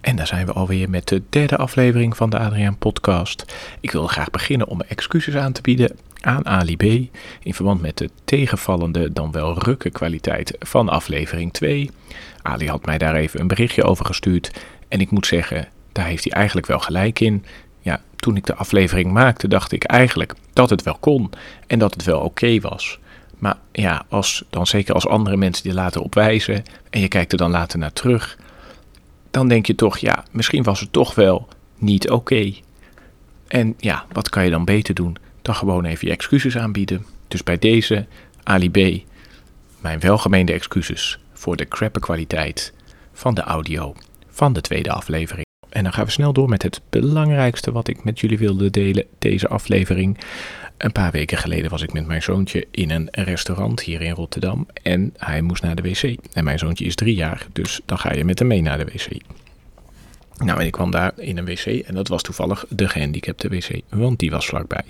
En daar zijn we alweer met de derde aflevering van de Adriaan Podcast. Ik wil graag beginnen om excuses aan te bieden aan Ali B. in verband met de tegenvallende, dan wel rukke kwaliteit van aflevering 2. Ali had mij daar even een berichtje over gestuurd. En ik moet zeggen, daar heeft hij eigenlijk wel gelijk in. Ja, toen ik de aflevering maakte, dacht ik eigenlijk dat het wel kon en dat het wel oké was. Maar ja, als, dan zeker als andere mensen die later op wijzen en je kijkt er dan later naar terug, dan denk je toch, ja, misschien was het toch wel niet oké. En ja, wat kan je dan beter doen dan gewoon even je excuses aanbieden? Dus bij deze, Ali mijn welgemeende excuses voor de crappe kwaliteit van de audio van de tweede aflevering. En dan gaan we snel door met het belangrijkste wat ik met jullie wilde delen deze aflevering. Een paar weken geleden was ik met mijn zoontje in een restaurant hier in Rotterdam en hij moest naar de wc. En mijn zoontje is drie jaar, dus dan ga je met hem mee naar de wc. Nou, en ik kwam daar in een wc en dat was toevallig de gehandicapte wc, want die was vlakbij.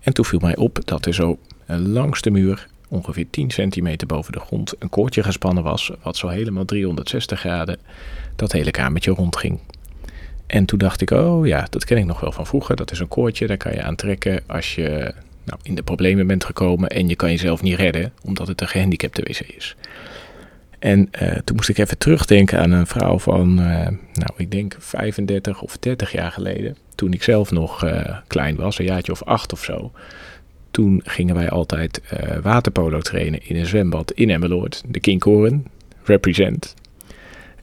En toen viel mij op dat er zo langs de muur, ongeveer 10 centimeter boven de grond, een koordje gespannen was, wat zo helemaal 360 graden dat hele kamertje rondging. En toen dacht ik, oh ja, dat ken ik nog wel van vroeger. Dat is een koordje, daar kan je aan trekken als je nou, in de problemen bent gekomen en je kan jezelf niet redden, omdat het een gehandicapte wc is. En uh, toen moest ik even terugdenken aan een vrouw van, uh, nou ik denk 35 of 30 jaar geleden. Toen ik zelf nog uh, klein was, een jaartje of acht of zo. Toen gingen wij altijd waterpolo trainen in een zwembad in Emmeloord. De Kinkoren, represent.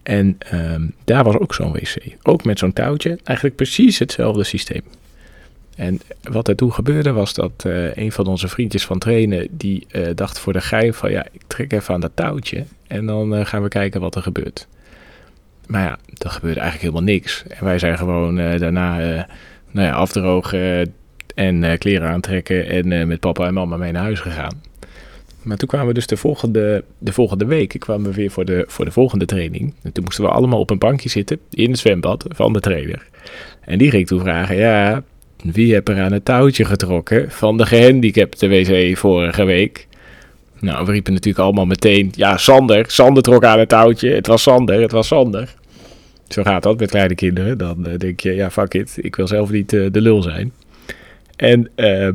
En um, daar was ook zo'n wc. Ook met zo'n touwtje. Eigenlijk precies hetzelfde systeem. En wat er toen gebeurde was dat uh, een van onze vriendjes van trainen... die uh, dacht voor de gein van... ja, ik trek even aan dat touwtje... en dan uh, gaan we kijken wat er gebeurt. Maar ja, er gebeurde eigenlijk helemaal niks. En wij zijn gewoon daarna nou ja, afdrogen... en kleren aantrekken... en met papa en mama mee naar huis gegaan. Maar toen kwamen we dus de volgende, de volgende week kwamen we weer voor de, voor de volgende training. En toen moesten we allemaal op een bankje zitten in het zwembad van de trainer. En die ging toen vragen, ja, wie heb er aan het touwtje getrokken van de gehandicapte wc vorige week? Nou, we riepen natuurlijk allemaal meteen, ja, Sander, Sander trok aan het touwtje. Het was Sander, het was Sander. Zo gaat dat met kleine kinderen. Dan uh, denk je, ja, fuck it, ik wil zelf niet uh, de lul zijn. En... Uh,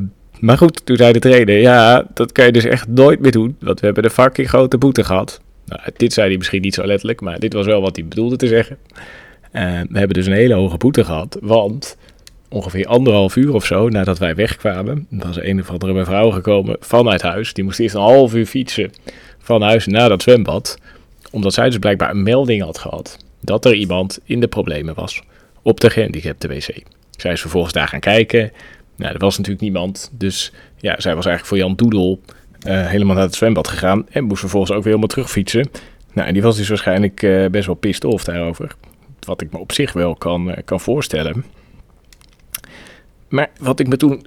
maar goed, toen zei de trainer, ja, dat kan je dus echt nooit meer doen, want we hebben een fucking grote boete gehad. Nou, dit zei hij misschien niet zo letterlijk, maar dit was wel wat hij bedoelde te zeggen. Uh, we hebben dus een hele hoge boete gehad, want ongeveer anderhalf uur of zo nadat wij wegkwamen, was een of andere mevrouw gekomen vanuit huis. Die moest eerst een half uur fietsen van huis naar dat zwembad, omdat zij dus blijkbaar een melding had gehad dat er iemand in de problemen was op de gehandicapte wc. Zij is vervolgens daar gaan kijken. Nou, er was natuurlijk niemand. Dus ja, zij was eigenlijk voor Jan Doedel uh, helemaal naar het zwembad gegaan. En moest vervolgens ook weer helemaal terugfietsen. Nou, en die was dus waarschijnlijk uh, best wel pissed off daarover. Wat ik me op zich wel kan, uh, kan voorstellen. Maar wat ik me toen,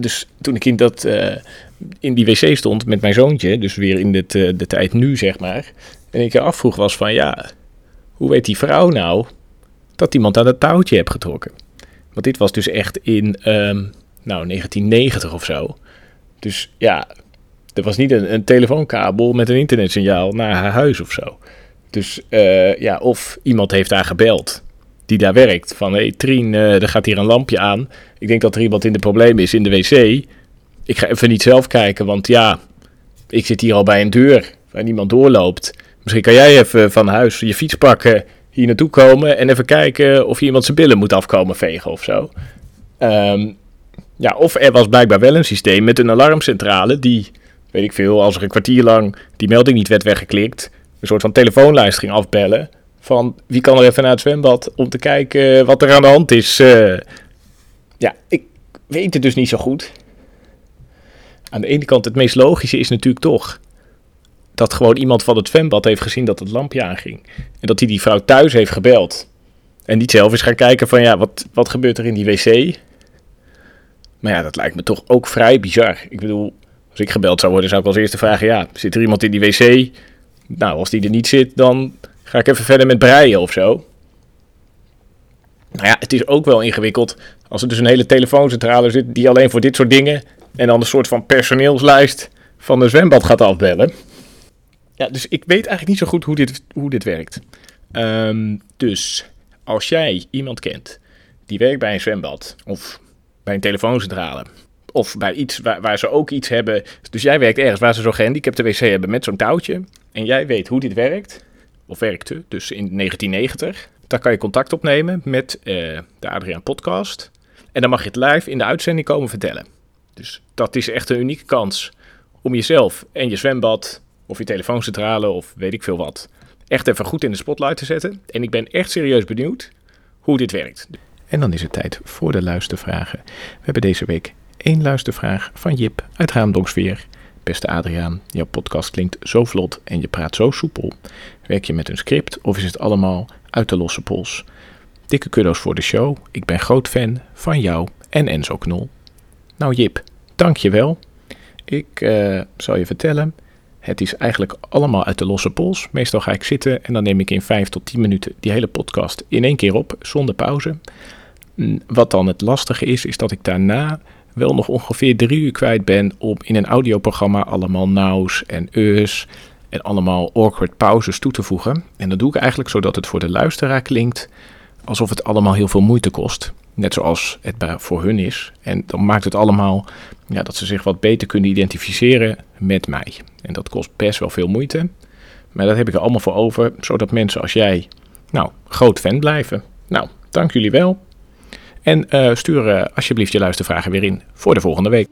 dus toen ik in, dat, in die wc stond met mijn zoontje, dus weer in dit, de tijd nu zeg maar. En ik afvroeg was van ja, hoe weet die vrouw nou dat iemand aan het touwtje heeft getrokken? Want dit was dus echt in um, nou, 1990 of zo. Dus ja, er was niet een, een telefoonkabel met een internetsignaal naar haar huis of zo. Dus uh, ja, of iemand heeft daar gebeld die daar werkt. Van hé hey, Trien, uh, er gaat hier een lampje aan. Ik denk dat er iemand in de probleem is in de wc. Ik ga even niet zelf kijken, want ja, ik zit hier al bij een deur waar niemand doorloopt. Misschien kan jij even van huis je fiets pakken hier naartoe komen en even kijken of je iemand zijn billen moet afkomen vegen of zo. Um, ja, of er was blijkbaar wel een systeem met een alarmcentrale die, weet ik veel, als er een kwartier lang die melding niet werd weggeklikt, een soort van telefoonlijst ging afbellen van wie kan er even naar het zwembad om te kijken wat er aan de hand is. Uh, ja, ik weet het dus niet zo goed. Aan de ene kant, het meest logische is natuurlijk toch dat gewoon iemand van het zwembad heeft gezien dat het lampje aanging. En dat hij die vrouw thuis heeft gebeld. En niet zelf is gaan kijken van ja, wat, wat gebeurt er in die wc? Maar ja, dat lijkt me toch ook vrij bizar. Ik bedoel, als ik gebeld zou worden, zou ik als eerste vragen: ja, zit er iemand in die wc? Nou, als die er niet zit, dan ga ik even verder met breien of zo. Nou ja, het is ook wel ingewikkeld als er dus een hele telefooncentrale zit die alleen voor dit soort dingen en dan een soort van personeelslijst van de zwembad gaat afbellen. Ja, dus ik weet eigenlijk niet zo goed hoe dit, hoe dit werkt. Ehm, dus als jij iemand kent die werkt bij een zwembad of bij een telefooncentrale of bij iets waar, waar, ze ook iets hebben. Dus jij werkt ergens waar ze zo'n gehandicapte wc hebben met zo'n touwtje. En jij weet hoe dit werkt, of werkte, dus in 1990. Dan kan je contact opnemen met uh, de Adriaan Podcast. En dan mag je het live in de uitzending komen vertellen. Dus dat is echt een unieke kans om jezelf en je zwembad of je telefooncentrale of weet ik veel wat echt even goed in de spotlight te zetten. En ik ben echt serieus benieuwd hoe dit werkt. En dan is het tijd voor de luistervragen. We hebben deze week één luistervraag van Jip uit Raamdonksveer. Beste Adriaan, jouw podcast klinkt zo vlot en je praat zo soepel. Werk je met een script of is het allemaal uit de losse pols? Dikke kudos voor de show. Ik ben groot fan van jou en Enzo Knol. Nou Jip, dank je wel. Ik uh, zal je vertellen, het is eigenlijk allemaal uit de losse pols. Meestal ga ik zitten en dan neem ik in 5 tot 10 minuten die hele podcast in één keer op, zonder pauze. Wat dan het lastige is, is dat ik daarna wel nog ongeveer drie uur kwijt ben om in een audioprogramma allemaal nows en eus en allemaal awkward pauzes toe te voegen. En dat doe ik eigenlijk zodat het voor de luisteraar klinkt alsof het allemaal heel veel moeite kost. Net zoals het voor hun is. En dan maakt het allemaal ja, dat ze zich wat beter kunnen identificeren met mij. En dat kost best wel veel moeite. Maar dat heb ik er allemaal voor over, zodat mensen als jij, nou, groot fan blijven. Nou, dank jullie wel. En uh, stuur uh, alsjeblieft je luistervragen weer in voor de volgende week.